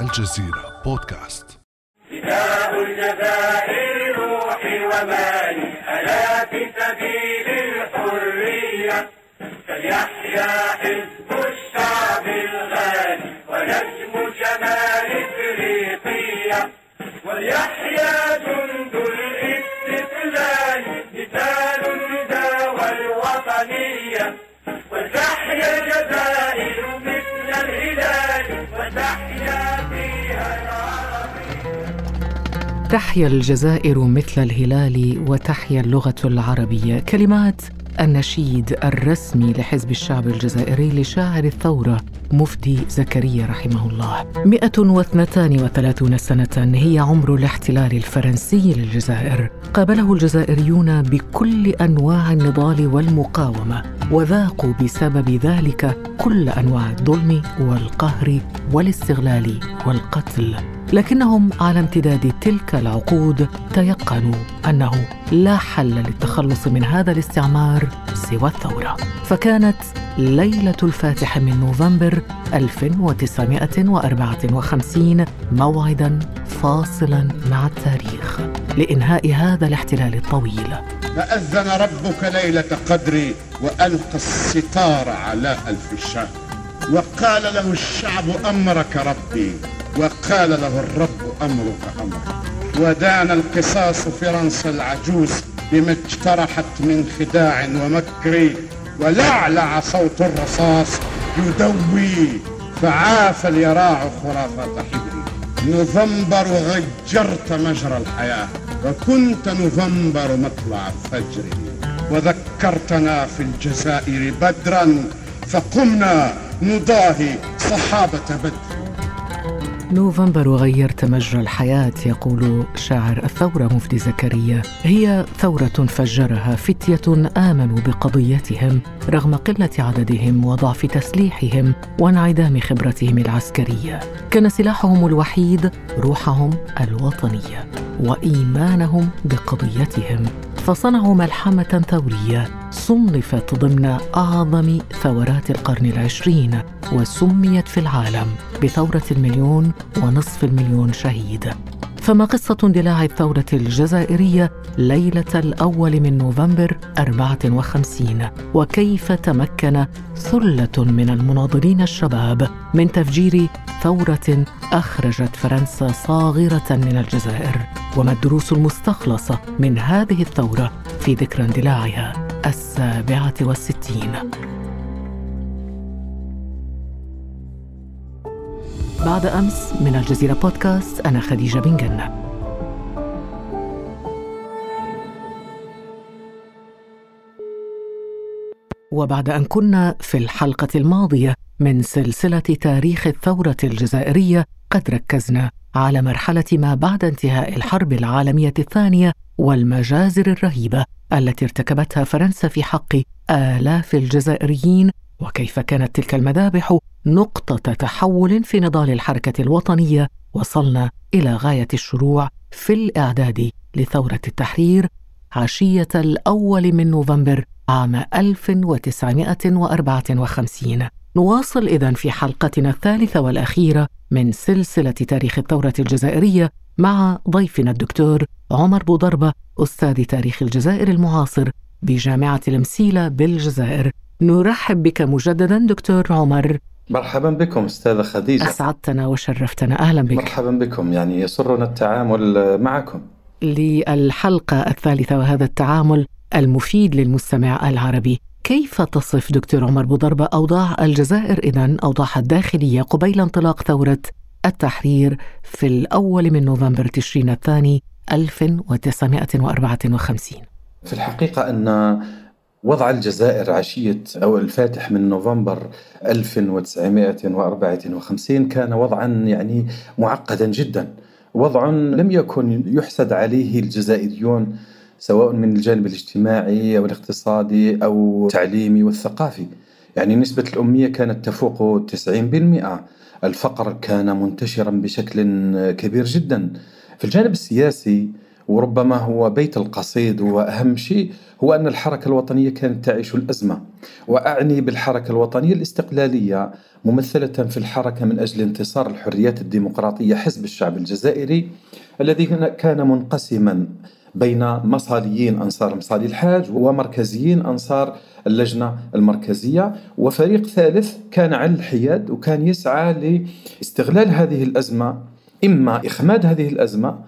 الجزيرة بودكاست. فداء الجزائر روحي ومالي ألا في سبيل الحرية؟ فليحيا حزب الشعب الغالي ونجم شمال إفريقيا. وليحيا تحيا الجزائر مثل الهلال وتحيا اللغة العربية. كلمات النشيد الرسمي لحزب الشعب الجزائري لشاعر الثورة مفدي زكريا رحمه الله. 132 سنة هي عمر الاحتلال الفرنسي للجزائر. قابله الجزائريون بكل أنواع النضال والمقاومة. وذاقوا بسبب ذلك كل أنواع الظلم والقهر والاستغلال والقتل. لكنهم على امتداد تلك العقود تيقنوا أنه لا حل للتخلص من هذا الاستعمار سوى الثورة. فكانت ليلة الفاتح من نوفمبر 1954 موعدا فاصلا مع التاريخ لإنهاء هذا الاحتلال الطويل. فأذن ربك ليلة قدري وألقى الستار على ألف الشهر. وقال له الشعب أمرك ربي وقال له الرب أمرك أمرك. ودان القصاص فرنسا العجوز بما اجترحت من خداع ومكر ولعلع صوت الرصاص يدوي فعاف اليراع خرافات حبري. نوفمبر غجرت مجرى الحياة وكنت نوفمبر مطلع الفجر. وذكرتنا في الجزائر بدرا فقمنا نضاهي صحابة بدر. نوفمبر غيرت مجرى الحياة يقول شاعر الثورة مفدي زكريا. هي ثورة فجرها فتية آمنوا بقضيتهم رغم قلة عددهم وضعف تسليحهم وانعدام خبرتهم العسكرية. كان سلاحهم الوحيد روحهم الوطنية وإيمانهم بقضيتهم. فصنعوا ملحمة ثورية صنفت ضمن أعظم ثورات القرن العشرين وسميت في العالم بثورة المليون ونصف المليون شهيد. فما قصة اندلاع الثورة الجزائرية ليلة الأول من نوفمبر 54 وكيف تمكن ثلة من المناضلين الشباب من تفجير ثورة أخرجت فرنسا صاغرة من الجزائر؟ وما الدروس المستخلصة من هذه الثورة في ذكرى اندلاعها السابعة والستين؟ بعد أمس من الجزيرة بودكاست أنا خديجة بن جنة. وبعد أن كنا في الحلقة الماضية من سلسلة تاريخ الثورة الجزائرية قد ركزنا على مرحلة ما بعد انتهاء الحرب العالمية الثانية والمجازر الرهيبة التي ارتكبتها فرنسا في حق آلاف الجزائريين وكيف كانت تلك المذابح نقطة تحول في نضال الحركة الوطنية وصلنا إلى غاية الشروع في الإعداد لثورة التحرير عشية الأول من نوفمبر عام 1954 نواصل إذن في حلقتنا الثالثة والأخيرة من سلسلة تاريخ الثورة الجزائرية مع ضيفنا الدكتور عمر بوضربة أستاذ تاريخ الجزائر المعاصر بجامعة المسيلة بالجزائر. نرحب بك مجددا دكتور عمر. مرحبا بكم أستاذة خديجة. أسعدتنا وشرفتنا. أهلا بك. مرحبا بكم يعني يسرنا التعامل معكم. للحلقة الثالثة وهذا التعامل المفيد للمستمع العربي. كيف تصف دكتور عمر بوضربة أوضاع الجزائر؟ إذن أوضاعها الداخلية قبيل انطلاق ثورة التحرير في الأول من نوفمبر تشرين الثاني 1954 في الحقيقة أن وضع الجزائر عشية أو الفاتح من نوفمبر 1954 كان وضعا يعني معقدا جدا. وضع لم يكن يحسد عليه الجزائريون سواء من الجانب الاجتماعي أو الاقتصادي أو التعليمي والثقافي. يعني نسبة الأمية كانت تفوق 90% الفقر كان منتشرا بشكل كبير جدا. في الجانب السياسي وربما هو بيت القصيد وأهم شيء هو أن الحركة الوطنية كانت تعيش الأزمة. وأعني بالحركة الوطنية الاستقلالية ممثلة في الحركة من أجل انتصار الحريات الديمقراطية حزب الشعب الجزائري الذي كان منقسما بين مصاليين أنصار مصالي الحاج ومركزيين أنصار اللجنة المركزية. وفريق ثالث كان على الحياد وكان يسعى لاستغلال هذه الأزمة إما إخماد هذه الأزمة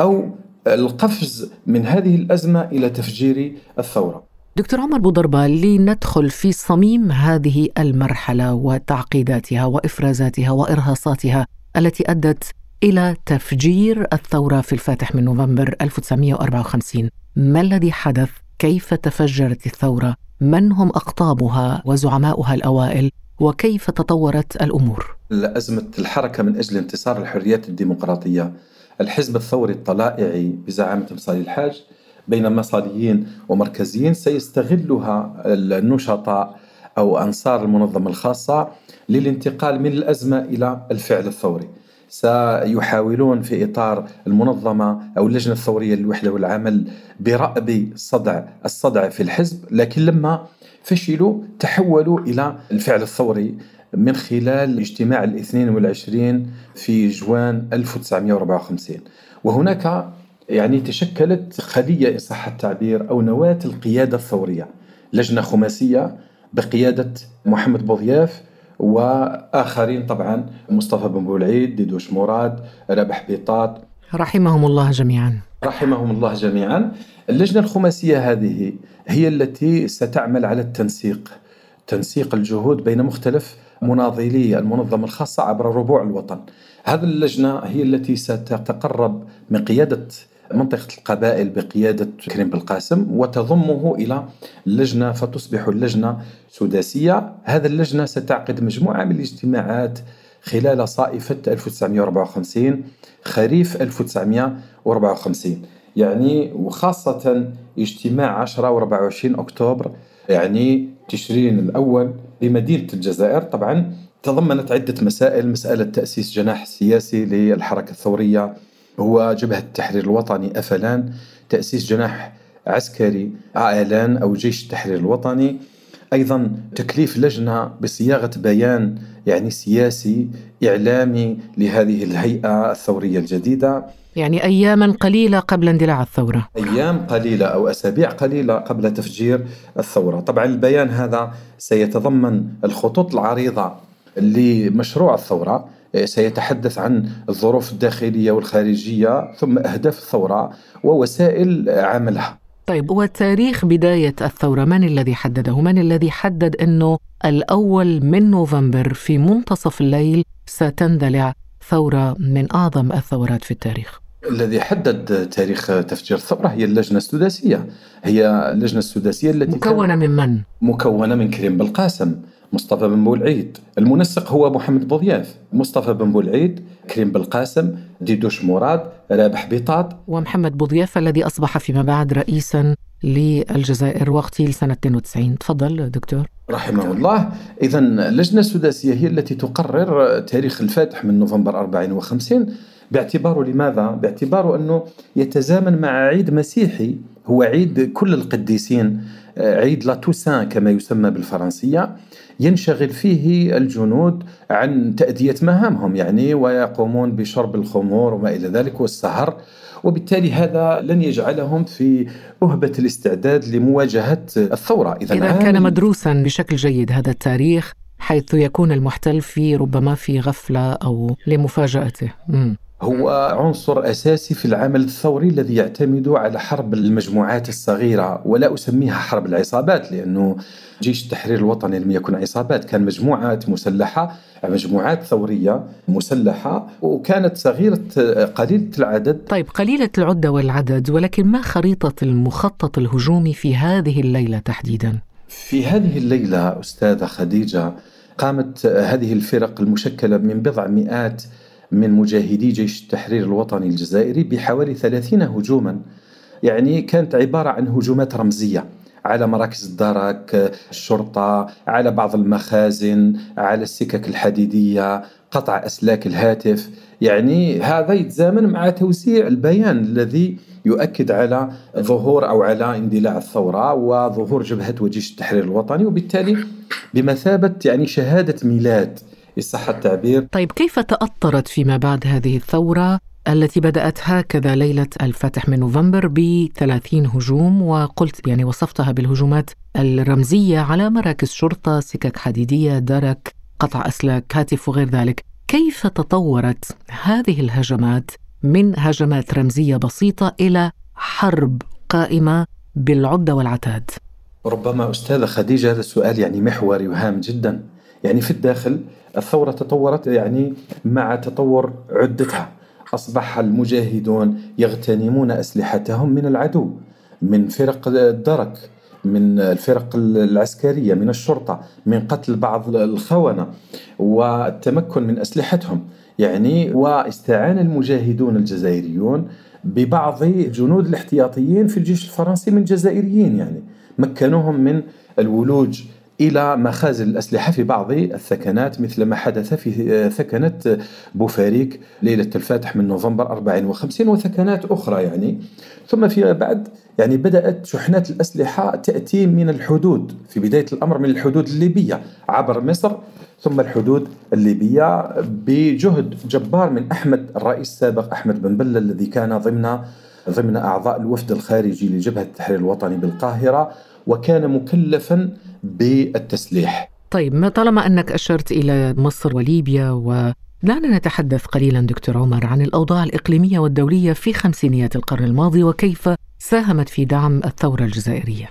أو القفز من هذه الأزمة إلى تفجير الثورة دكتور عمر بوضربة لندخل في صميم هذه المرحلة وتعقيداتها وإفرازاتها وإرهاصاتها التي أدت إلى تفجير الثورة في الفاتح من نوفمبر 1954 ما الذي حدث؟ كيف تفجرت الثورة؟ من هم أقطابها وزعماؤها الأوائل؟ وكيف تطورت الأمور؟ أزمة الحركة من أجل انتصار الحريات الديمقراطية الحزب الثوري الطلائعي بزعامة مصالي الحاج بين مصاليين ومركزيين سيستغلها النشطاء أو أنصار المنظمة الخاصة للانتقال من الأزمة إلى الفعل الثوري. سيحاولون في إطار المنظمة أو اللجنة الثورية للوحدة والعمل برأب صدع الصدع في الحزب لكن لما فشلوا تحولوا إلى الفعل الثوري من خلال اجتماع الاثنين والعشرين في جوان 1954 وهناك يعني تشكلت خلية إن صح التعبير أو نواة القيادة الثورية لجنة خماسية بقيادة محمد بوضياف وآخرين طبعا مصطفى بن بولعيد ديدوش مراد رابح بيطات رحمهم الله جميعا. رحمهم الله جميعا. اللجنة الخماسية هذه هي التي ستعمل على التنسيق تنسيق الجهود بين مختلف مناضلي المنظمة الخاصة عبر ربوع الوطن. هذه اللجنة هي التي ستتقرب من قيادة منطقة القبائل بقيادة كريم بالقاسم وتضمه إلى اللجنة فتصبح اللجنة سداسية. هذا اللجنة ستعقد مجموعة من الاجتماعات خلال صائفة 1954 خريف 1954 يعني وخاصة اجتماع 10 و 24 أكتوبر يعني تشرين الأول لمدينة الجزائر. طبعا تضمنت عدة مسائل مسألة تأسيس جناح سياسي للحركة الثورية هو جبهة التحرير الوطني أفلان تأسيس جناح عسكري آلان أو جيش التحرير الوطني. أيضا تكليف لجنة بصياغة بيان يعني سياسي إعلامي لهذه الهيئة الثورية الجديدة. يعني أياما قليلة قبل اندلاع الثورة. أيام قليلة أو أسابيع قليلة قبل تفجير الثورة. طبعا البيان هذا سيتضمن الخطوط العريضة لمشروع الثورة. سيتحدث عن الظروف الداخلية والخارجية ثم أهداف الثورة ووسائل عملها. طيب وتاريخ بداية الثورة من الذي حدده؟ من الذي حدد أنه الأول من نوفمبر في منتصف الليل ستندلع ثورة من أعظم الثورات في التاريخ؟ الذي حدد تاريخ تفجير الثورة هي اللجنة السداسية هي اللجنة السداسية التي مكونة من من؟ مكونة من كريم بالقاسم مصطفى بن بولعيد المنسق هو محمد بوضياف مصطفى بن بولعيد كريم بالقاسم ديدوش مراد رابح بيطاط. ومحمد بوضياف الذي أصبح فيما بعد رئيسا للجزائر واغتيل سنة 92 تفضل دكتور. رحمه الله. إذا اللجنة السداسية هي التي تقرر تاريخ الفاتح من نوفمبر 54 باعتباره لماذا؟ باعتباره أنه يتزامن مع عيد مسيحي. هو عيد كل القديسين عيد لا توسان كما يسمى بالفرنسية. ينشغل فيه الجنود عن تأدية مهامهم يعني ويقومون بشرب الخمور وما إلى ذلك والسهر وبالتالي هذا لن يجعلهم في أهبة الاستعداد لمواجهة الثورة إذا, إذا كان مدروسا بشكل جيد هذا التاريخ حيث يكون المحتل في ربما في غفلة أو لمفاجأته م. هو عنصر أساسي في العمل الثوري الذي يعتمد على حرب المجموعات الصغيرة ولا أسميها حرب العصابات لأنه جيش التحرير الوطني لم يكن عصابات كان مجموعات مسلحة مجموعات ثورية مسلحة وكانت صغيرة قليلة العدد. طيب قليلة العدة والعدد ولكن ما خريطة المخطط الهجومي في هذه الليلة تحديدا؟ في هذه الليلة أستاذة خديجة قامت هذه الفرق المشكلة من بضع مئات من مجاهدي جيش التحرير الوطني الجزائري بحوالي 30 هجوما. يعني كانت عبارة عن هجومات رمزية على مراكز الدرك الشرطة على بعض المخازن على السكك الحديدية قطع أسلاك الهاتف. يعني هذا يتزامن مع توسيع البيان الذي يؤكد على ظهور أو على اندلاع الثورة وظهور جبهة وجيش التحرير الوطني وبالتالي بمثابة يعني شهادة ميلاد صح التعبير. طيب كيف تأطرت فيما بعد هذه الثورة التي بدأت هكذا ليلة الفتح من نوفمبر ب 30 هجوم؟ وقلت يعني وصفتها بالهجومات الرمزية على مراكز شرطة سكك حديدية درك قطع أسلاك هاتف وغير ذلك. كيف تطورت هذه الهجمات من هجمات رمزية بسيطة إلى حرب قائمة بالعدة والعتاد؟ ربما أستاذة خديجة هذا السؤال يعني محوري وهام جدا. يعني في الداخل الثورة تطورت يعني مع تطور عدتها. أصبح المجاهدون يغتنمون أسلحتهم من العدو من فرق الدرك من الفرق العسكرية من الشرطة من قتل بعض الخونة والتمكن من أسلحتهم. يعني واستعان المجاهدون الجزائريون ببعض جنود الاحتياطيين في الجيش الفرنسي من الجزائريين يعني. مكنوهم من الولوج إلى مخازن الأسلحة في بعض الثكنات مثل ما حدث في ثكنة بوفاريك ليلة الفاتح من نوفمبر 54 وثكنات أخرى يعني. ثم فيما بعد يعني بدأت شحنات الأسلحة تأتي من الحدود في بداية الأمر من الحدود الليبية عبر مصر ثم الحدود الليبية بجهد جبار من أحمد الرئيس السابق أحمد بن بلة الذي كان ضمن ضمن أعضاء الوفد الخارجي لجبهة التحرير الوطني بالقاهرة وكان مكلفا بالتسليح. طيب ما طالما أنك أشرت إلى مصر وليبيا و دعنا نتحدث قليلا دكتور عمر عن الأوضاع الإقليمية والدولية في خمسينيات القرن الماضي وكيف ساهمت في دعم الثورة الجزائرية.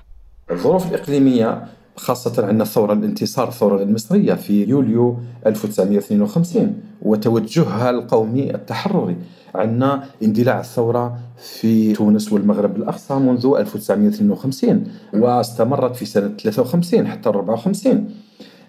الظروف الإقليمية خاصة عندنا الثورة الانتصار الثورة المصرية في يوليو 1952 وتوجهها القومي التحرري. عندنا اندلاع الثورة في تونس والمغرب الأقصى منذ 1952 واستمرت في سنة 53 حتى 54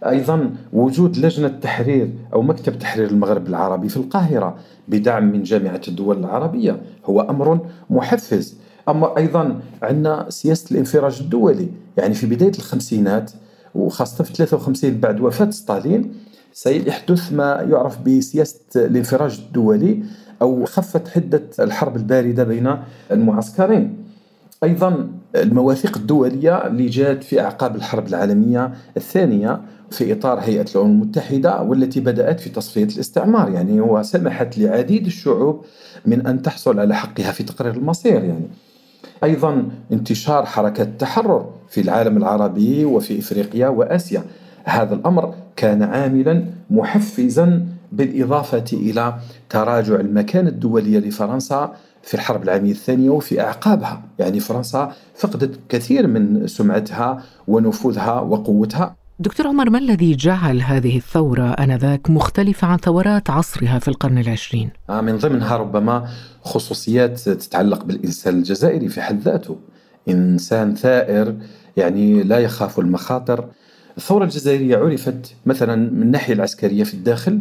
أيضا وجود لجنة تحرير أو مكتب تحرير المغرب العربي في القاهرة بدعم من جامعة الدول العربية هو أمر محفز. أما أيضا عندنا سياسة الانفراج الدولي يعني في بداية الخمسينات وخاصة في 53 بعد وفاة ستالين سيحدث ما يعرف بسياسة الانفراج الدولي أو خفت حدة الحرب الباردة بين المعسكرين. أيضا المواثيق الدولية اللي جاءت في أعقاب الحرب العالمية الثانية في إطار هيئة الأمم المتحدة والتي بدأت في تصفية الاستعمار يعني وسمحت لعديد الشعوب من أن تحصل على حقها في تقرير المصير يعني. أيضا انتشار حركة التحرر في العالم العربي وفي إفريقيا وآسيا. هذا الأمر كان عاملا محفزا بالإضافة إلى تراجع المكانه الدوليه لفرنسا في الحرب العالمية الثانية وفي أعقابها، يعني فرنسا فقدت كثير من سمعتها ونفوذها وقوتها. دكتور عمر ما الذي جعل هذه الثورة آنذاك مختلفة عن ثورات عصرها في القرن العشرين؟ آه، من ضمنها ربما خصوصيات تتعلق بالإنسان الجزائري في حد ذاته. إنسان ثائر يعني لا يخاف المخاطر. الثورة الجزائرية عرفت مثلا من الناحية العسكرية في الداخل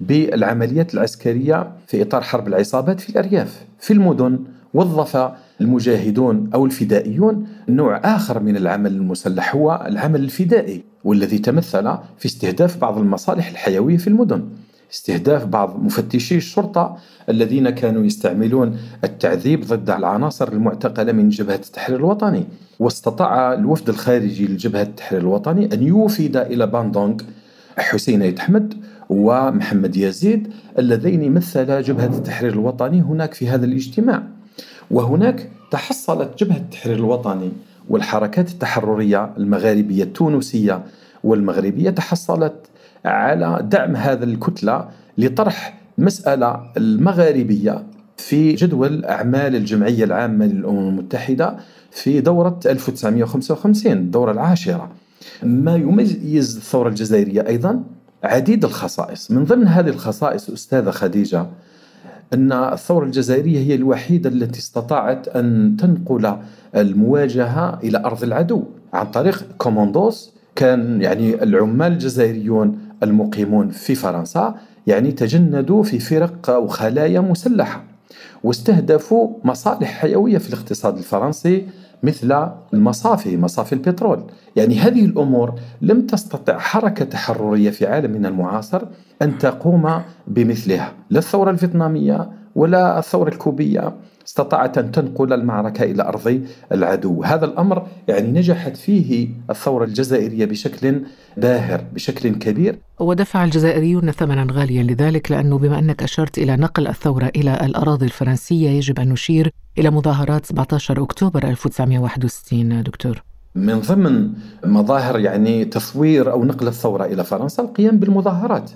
بالعمليات العسكرية في إطار حرب العصابات في الأرياف في المدن وظف المجاهدون أو الفدائيون. نوع آخر من العمل المسلح هو العمل الفدائي والذي تمثل في استهداف بعض المصالح الحيوية في المدن. استهداف بعض مفتشي الشرطة الذين كانوا يستعملون التعذيب ضد العناصر المعتقلة من جبهة التحرير الوطني. واستطاع الوفد الخارجي لجبهة التحرير الوطني أن يوفد إلى باندونغ حسين أحمد ومحمد يزيد اللذين مثلا جبهة التحرير الوطني هناك في هذا الاجتماع. وهناك تحصلت جبهة التحرير الوطني والحركات التحررية المغاربية التونسية والمغربية تحصلت على دعم هذا الكتلة لطرح المسألة المغاربية في جدول أعمال الجمعية العامة للأمم المتحدة في دورة 1955 الدورة العاشرة. ما يميز الثورة الجزائرية أيضا؟ عديد الخصائص. من ضمن هذه الخصائص أستاذة خديجة أن الثورة الجزائرية هي الوحيدة التي استطاعت أن تنقل المواجهة إلى أرض العدو عن طريق كوموندوس. كان يعني العمال الجزائريون المقيمون في فرنسا يعني تجندوا في فرق أو خلايا مسلحة واستهدفوا مصالح حيوية في الاقتصاد الفرنسي. مثل المصافي مصافي البترول. يعني هذه الأمور لم تستطع حركة تحررية في عالمنا المعاصر أن تقوم بمثلها. لا الثورة الفيتنامية ولا الثورة الكوبية. استطاعت أن تنقل المعركة إلى أرض العدو. هذا الأمر يعني نجحت فيه الثورة الجزائرية بشكل باهر بشكل كبير. ودفع الجزائريون ثمنا غاليا لذلك لأنه بما أنك أشرت إلى نقل الثورة إلى الأراضي الفرنسية يجب أن نشير إلى مظاهرات 17 أكتوبر 1961 دكتور. من ضمن مظاهر يعني تصوير أو نقل الثورة إلى فرنسا القيام بالمظاهرات.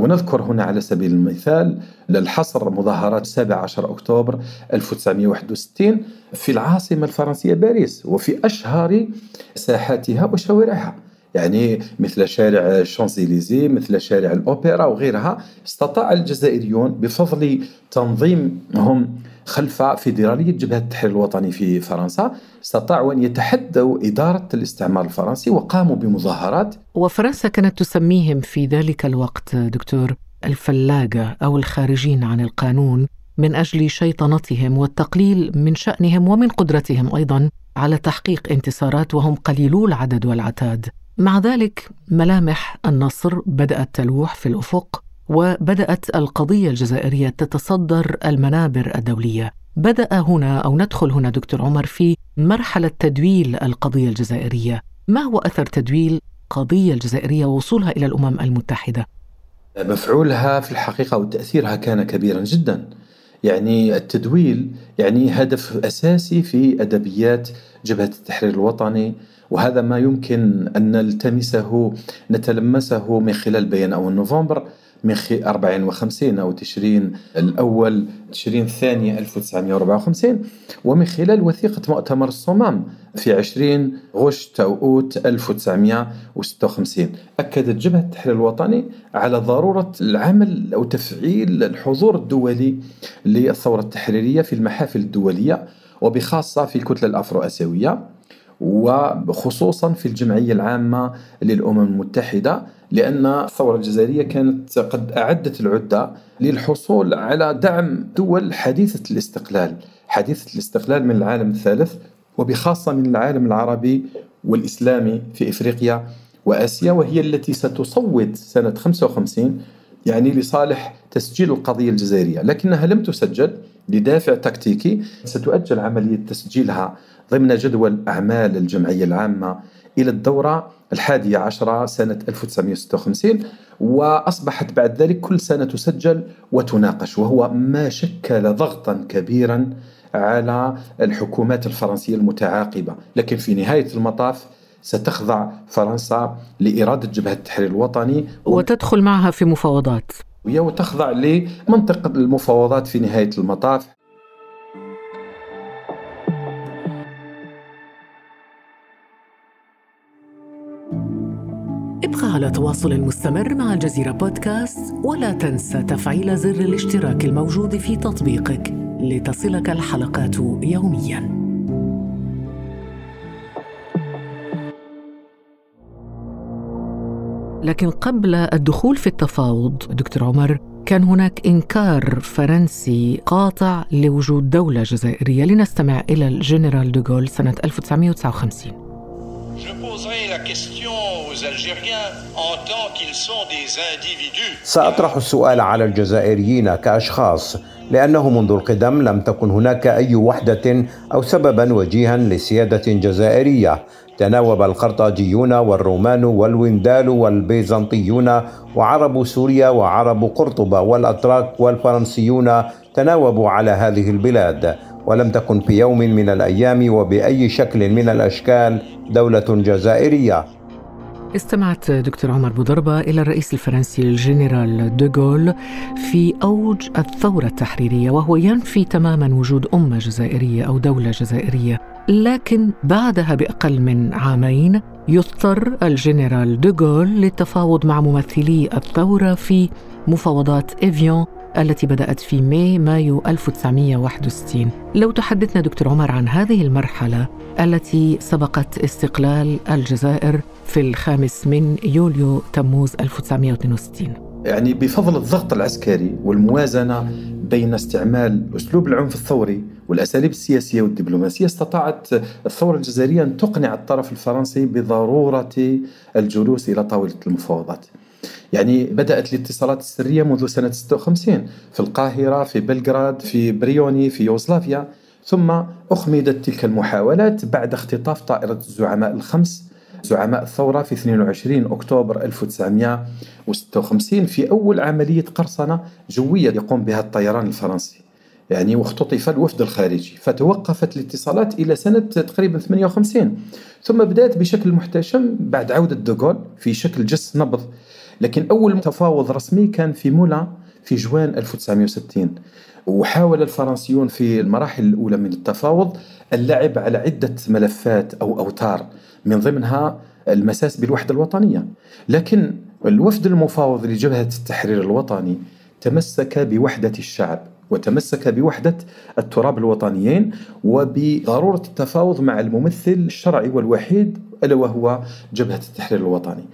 ونذكر هنا على سبيل المثال للحصر مظاهرات 17 أكتوبر 1961 في العاصمة الفرنسية باريس وفي أشهر ساحاتها وشوارعها. يعني مثل شارع شانزليزي مثل شارع الأوبرا وغيرها استطاع الجزائريون بفضل تنظيمهم خلف فيدرالية جبهة التحرير الوطني في فرنسا استطاعوا أن يتحدوا إدارة الاستعمار الفرنسي وقاموا بمظاهرات. وفرنسا كانت تسميهم في ذلك الوقت دكتور الفلاجة أو الخارجين عن القانون من أجل شيطنتهم والتقليل من شأنهم ومن قدرتهم أيضا على تحقيق انتصارات وهم قليلو العدد والعتاد. مع ذلك ملامح النصر بدأت تلوح في الأفق. وبدأت القضية الجزائرية تتصدر المنابر الدولية. بدأ هنا أو ندخل هنا دكتور عمر في مرحلة تدويل القضية الجزائرية. ما هو أثر تدويل قضية الجزائرية ووصولها إلى الأمم المتحدة؟ مفعولها في الحقيقة وتأثيرها كان كبيرا جدا. يعني التدويل يعني هدف أساسي في أدبيات جبهة التحرير الوطني وهذا ما يمكن أن نلتمسه نتلمسه من خلال بيان أول نوفمبر. من 54 أو تشرين الأول تشرين الثاني 1954 ومن خلال وثيقة مؤتمر الصمام في 20 غشت أو أوت 1956 أكدت جبهة التحرير الوطني على ضرورة العمل أو تفعيل الحضور الدولي للثورة التحريرية في المحافل الدولية وبخاصة في الكتلة الأفرو أسيوية وخصوصا في الجمعية العامة للأمم المتحدة لأن الثورة الجزائرية كانت قد أعدت العدة للحصول على دعم دول حديثة الاستقلال حديثة الاستقلال من العالم الثالث وبخاصة من العالم العربي والإسلامي في إفريقيا وآسيا وهي التي ستصوت سنة 55 يعني لصالح تسجيل القضية الجزائرية. لكنها لم تسجل لدافع تكتيكي ستؤجل عملية تسجيلها ضمن جدول أعمال الجمعية العامة إلى الدورة الحادية عشرة سنة 1956 وأصبحت بعد ذلك كل سنة تسجل وتناقش وهو ما شكل ضغطا كبيرا على الحكومات الفرنسية المتعاقبة. لكن في نهاية المطاف ستخضع فرنسا لإرادة جبهة التحرير الوطني وتدخل معها في مفاوضات. وتخضع لمنطق المفاوضات في نهاية المطاف. على تواصل مستمر مع الجزيرة بودكاست ولا تنسى تفعيل زر الاشتراك الموجود في تطبيقك لتصلك الحلقات يومياً. لكن قبل الدخول في التفاوض دكتور عمر كان هناك إنكار فرنسي قاطع لوجود دولة جزائرية لنستمع إلى الجنرال دوغول سنة 1959 سأطرح السؤال على الجزائريين كأشخاص لأنه منذ القدم لم تكن هناك أي وحدة أو سببا وجيها لسيادة جزائرية. تناوب القرطاجيون والرومان والوندال والبيزنطيون وعرب سوريا وعرب قرطبة والأتراك والفرنسيون تناوبوا على هذه البلاد. ولم تكن في يوم من الأيام وبأي شكل من الأشكال دولة جزائرية. استمعت دكتور عمر بوضربة إلى الرئيس الفرنسي الجنرال دوغول في أوج الثورة التحريرية وهو ينفي تماما وجود أمة جزائرية أو دولة جزائرية لكن بعدها بأقل من عامين يضطر الجنرال دوغول للتفاوض مع ممثلي الثورة في مفاوضات إيفيون التي بدأت في ماي مايو 1961 لو تحدثنا دكتور عمر عن هذه المرحلة التي سبقت استقلال الجزائر في الخامس من يوليو تموز 1962 يعني بفضل الضغط العسكري والموازنة بين استعمال أسلوب العنف الثوري والأساليب السياسية والدبلوماسية استطاعت الثورة الجزائرية أن تقنع الطرف الفرنسي بضرورة الجلوس إلى طاولة المفاوضات. يعني بدأت الاتصالات السرية منذ سنة 56 في القاهرة في بلغراد في بريوني في يوغوسلافيا. ثم أخمدت تلك المحاولات بعد اختطاف طائرة الزعماء الخمس زعماء الثورة في 22 أكتوبر 1956 في أول عملية قرصنة جوية يقوم بها الطيران الفرنسي. يعني واختطف الوفد الخارجي. فتوقفت الاتصالات إلى سنة تقريبا 58 ثم بدأت بشكل محتشم بعد عودة دوغول في شكل جس نبض لكن أول تفاوض رسمي كان في مولا في جوان 1960 وحاول الفرنسيون في المراحل الأولى من التفاوض اللعب على عدة ملفات أو أوتار من ضمنها المساس بالوحدة الوطنية. لكن الوفد المفاوض لجبهة التحرير الوطني تمسك بوحدة الشعب وتمسك بوحدة التراب الوطنيين وبضرورة التفاوض مع الممثل الشرعي والوحيد ألا وهو جبهة التحرير الوطني.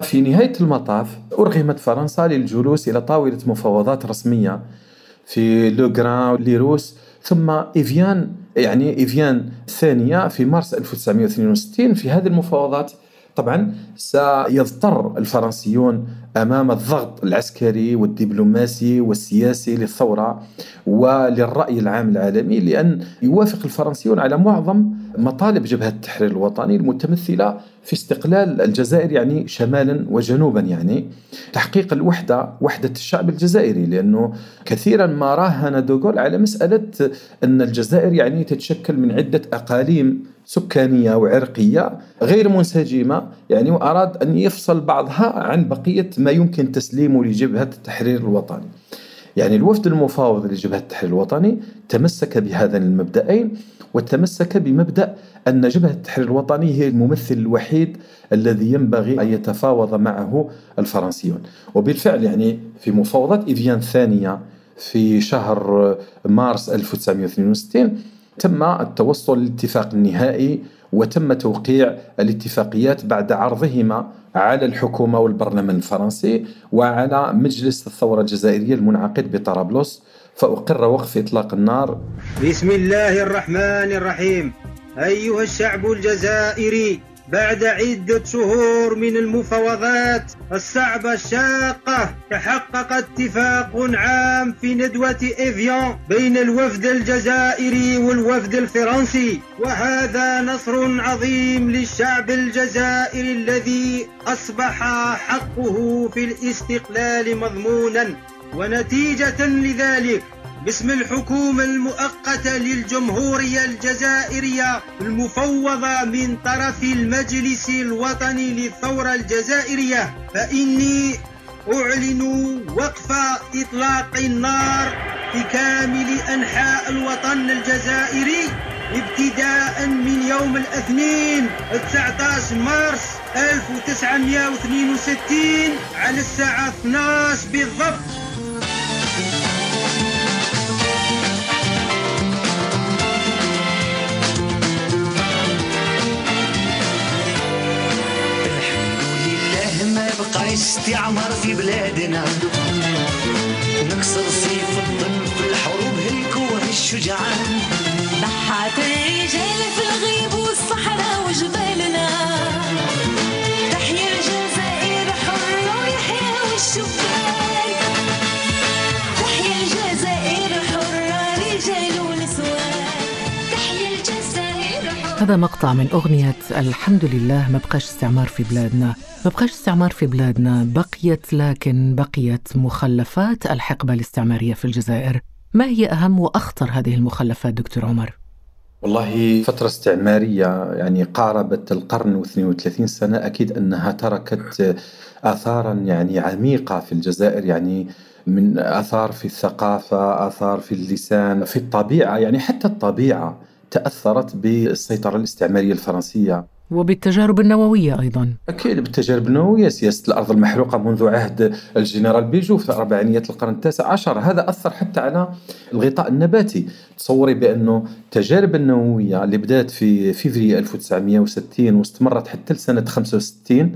في نهاية المطاف أرغمت فرنسا للجلوس إلى طاولة مفاوضات رسمية في لوغران ليروس. ثم إيفيان يعني إيفيان الثانية في مارس 1962 في هذه المفاوضات. طبعا سيضطر الفرنسيون أمام الضغط العسكري والدبلوماسي والسياسي للثورة وللرأي العام العالمي لأن يوافق الفرنسيون على معظم مطالب جبهة التحرير الوطني المتمثلة في استقلال الجزائر يعني شمالا وجنوبا يعني تحقيق الوحدة وحدة الشعب الجزائري لأنه كثيرا ما راهن دوغول على مسألة أن الجزائر يعني تتشكل من عدة أقاليم سكانية وعرقية غير منسجمة يعني وأراد أن يفصل بعضها عن بقية ما يمكن تسليمه لجبهة التحرير الوطني. يعني الوفد المفاوض لجبهة التحرير الوطني تمسك بهذين المبدأين وتمسك بمبدأ أن جبهة التحرير الوطني هي الممثل الوحيد الذي ينبغي أن يتفاوض معه الفرنسيون. وبالفعل يعني في مفاوضات إيفيان الثانية في شهر مارس 1962 تم التوصل للاتفاق النهائي وتم توقيع الاتفاقيات بعد عرضهما على الحكومة والبرلمان الفرنسي وعلى مجلس الثورة الجزائرية المنعقد بطرابلس فأقر وقف إطلاق النار. بسم الله الرحمن الرحيم. أيها الشعب الجزائري بعد عدة شهور من المفاوضات الصعبة الشاقة تحقق اتفاق عام في ندوة إيفيان بين الوفد الجزائري والوفد الفرنسي. وهذا نصر عظيم للشعب الجزائري الذي أصبح حقه في الاستقلال مضمونا. ونتيجة لذلك باسم الحكومة المؤقتة للجمهورية الجزائرية المفوضة من طرف المجلس الوطني للثورة الجزائرية فإني أعلن وقف إطلاق النار في كامل أنحاء الوطن الجزائري ابتداء من يوم الاثنين 19 مارس 1962 على الساعة 12 بالضبط. استعمار في بلادنا. هذا مقطع من أغنية الحمد لله ما بقاش استعمار في بلادنا. ما بقاش استعمار في بلادنا بقيت لكن بقيت مخلفات الحقبة الاستعمارية في الجزائر. ما هي أهم وأخطر هذه المخلفات دكتور عمر؟ والله فترة استعمارية يعني قاربت القرن و32 سنة أكيد أنها تركت آثارا يعني عميقة في الجزائر يعني من آثار في الثقافة آثار في اللسان في الطبيعة يعني حتى الطبيعة. تأثرت بالسيطرة الاستعمارية الفرنسية. وبالتجارب النووية أيضا. أكيد بالتجارب النووية سياسة الأرض المحروقة منذ عهد الجنرال بيجو في أربعينيات القرن التاسع عشر. هذا أثر حتى على الغطاء النباتي. تصوري بأنه التجارب النووية اللي بدأت في فيفري 1960 واستمرت حتى لسنة 65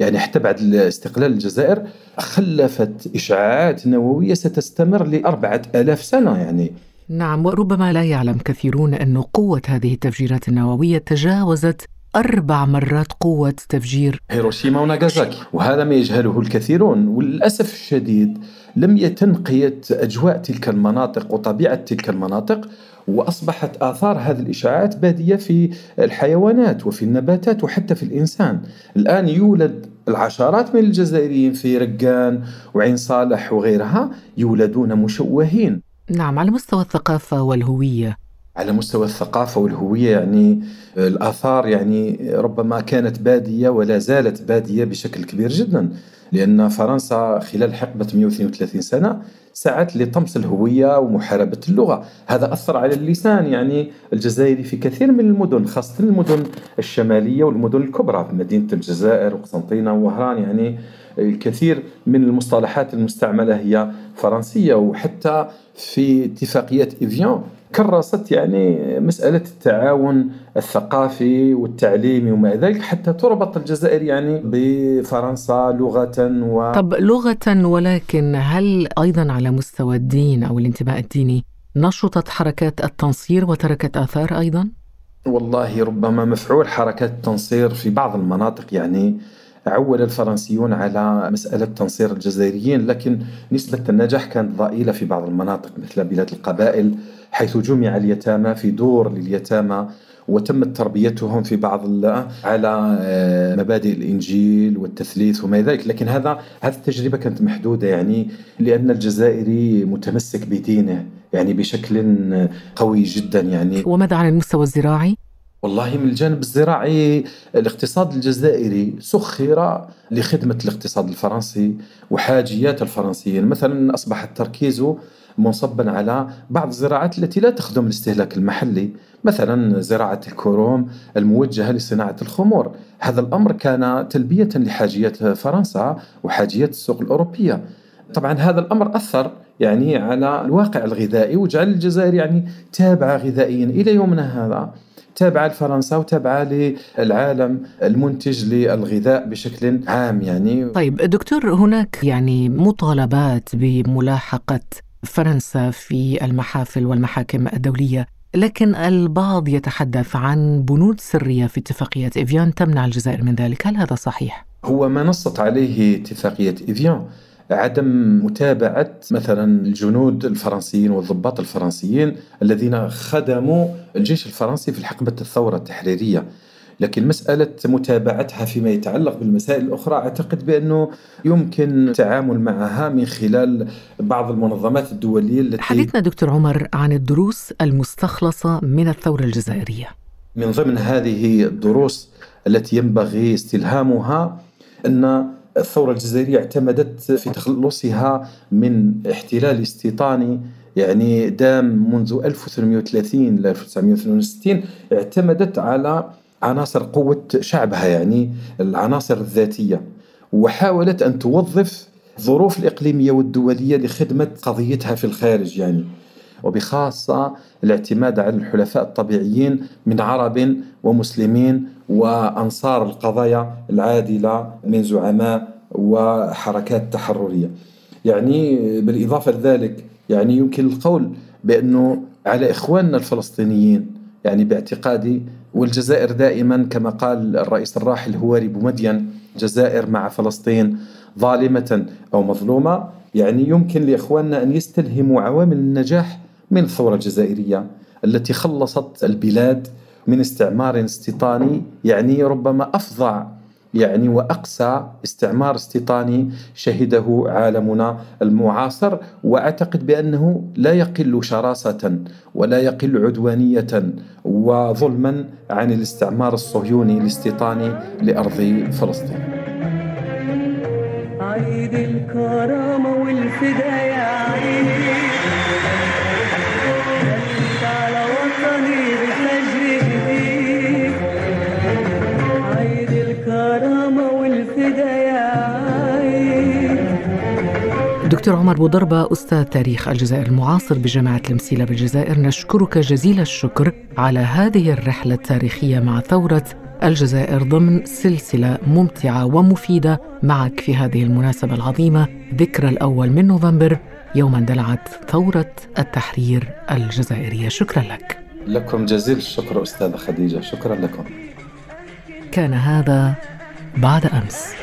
يعني حتى بعد استقلال الجزائر خلفت إشعاعات نووية ستستمر لأربعة ألاف سنة. يعني نعم وربما لا يعلم كثيرون أن قوة هذه التفجيرات النووية تجاوزت أربع مرات قوة تفجير هيروشيما وناغازاكي وهذا ما يجهله الكثيرون وللأسف الشديد لم يتم قيادة أجواء تلك المناطق وطبيعة تلك المناطق وأصبحت آثار هذه الإشعاعات بادية في الحيوانات وفي النباتات وحتى في الإنسان. الآن يولد العشرات من الجزائريين في رقان وعين صالح وغيرها يولدون مشوهين. نعم على مستوى الثقافة والهوية. على مستوى الثقافة والهوية يعني الآثار يعني ربما كانت بادية ولا زالت بادية بشكل كبير جدا لأن فرنسا خلال حقبة 132 سنة سعت لطمس الهوية ومحاربة اللغة. هذا أثر على اللسان يعني الجزائري في كثير من المدن خاصة المدن الشمالية والمدن الكبرى مدينة الجزائر وقسنطينة ووهران يعني الكثير من المصطلحات المستعملة هي فرنسية وحتى في اتفاقية إفيان كرست يعني مسألة التعاون الثقافي والتعليمي وما ذلك حتى تربط الجزائر يعني بفرنسا لغة و طب لغة ولكن هل أيضا على مستوى الدين أو الانتماء الديني نشطت حركات التنصير وتركت آثار أيضا؟ والله ربما مفعول حركات التنصير في بعض المناطق يعني عول الفرنسيون على مسألة تنصير الجزائريين لكن نسبة النجاح كانت ضئيلة في بعض المناطق مثل بلاد القبائل حيث جمع اليتامى في دور لليتامى وتمت تربيتهم في بعض على آه، مبادئ الإنجيل والتثليث وما ذلك لكن هذا هذه التجربة كانت محدودة يعني لأن الجزائري متمسك بدينه يعني بشكل قوي جدا يعني وماذا عن المستوى الزراعي؟ والله من الجانب الزراعي الاقتصاد الجزائري سخر لخدمة الاقتصاد الفرنسي وحاجيات الفرنسيين. مثلا أصبح التركيز منصبا على بعض الزراعات التي لا تخدم الاستهلاك المحلي مثلا زراعة الكروم الموجهة لصناعة الخمور. هذا الأمر كان تلبية لحاجيات فرنسا وحاجيات السوق الأوروبية. طبعا هذا الأمر أثر يعني على الواقع الغذائي وجعل الجزائر يعني تابعة غذائيا إلى يومنا هذا. تابعة لفرنسا وتابعة للعالم المنتج للغذاء بشكل عام يعني. طيب دكتور هناك يعني مطالبات بملاحقة فرنسا في المحافل والمحاكم الدولية لكن البعض يتحدث عن بنود سرية في اتفاقية إفيان تمنع الجزائر من ذلك. هل هذا صحيح؟ هو ما نصت عليه اتفاقية إفيان عدم متابعة مثلا الجنود الفرنسيين والضباط الفرنسيين الذين خدموا الجيش الفرنسي في حقبة الثورة التحريرية. لكن مسألة متابعتها فيما يتعلق بالمسائل الأخرى أعتقد بأنه يمكن التعامل معها من خلال بعض المنظمات الدولية التي حديثنا دكتور عمر عن الدروس المستخلصة من الثورة الجزائرية. من ضمن هذه الدروس التي ينبغي استلهامها أن الثورة الجزائرية اعتمدت في تخلصها من احتلال استيطاني يعني دام منذ 1830 ل 1962 اعتمدت على عناصر قوة شعبها يعني العناصر الذاتية وحاولت أن توظف الظروف الإقليمية والدولية لخدمة قضيتها في الخارج يعني. وبخاصة الاعتماد على الحلفاء الطبيعيين من عرب ومسلمين وأنصار القضايا العادلة من زعماء وحركات تحررية. يعني بالإضافة لذلك يعني يمكن القول بأنه على إخواننا الفلسطينيين يعني باعتقادي والجزائر دائما كما قال الرئيس الراحل هواري بومدين جزائر مع فلسطين ظالمة أو مظلومة يعني يمكن لإخواننا أن يستلهموا عوامل النجاح من الثورة الجزائرية التي خلصت البلاد من استعمار استيطاني يعني ربما أفظع يعني وأقسى استعمار استيطاني شهده عالمنا المعاصر. وأعتقد بأنه لا يقل شراسة ولا يقل عدوانية وظلما عن الاستعمار الصهيوني الاستيطاني لأرض فلسطين. عيد الكرامة والفدا يا عيد دكتور عمر بوضربة أستاذ تاريخ الجزائر المعاصر بجامعة المسيلة بالجزائر نشكرك جزيل الشكر على هذه الرحلة التاريخية مع ثورة الجزائر ضمن سلسلة ممتعة ومفيدة معك في هذه المناسبة العظيمة. ذكرى الأول من نوفمبر يوم اندلعت ثورة التحرير الجزائرية. شكرا لك. لكم جزيل الشكر أستاذة خديجة. شكرا لكم. كان هذا بعد أمس.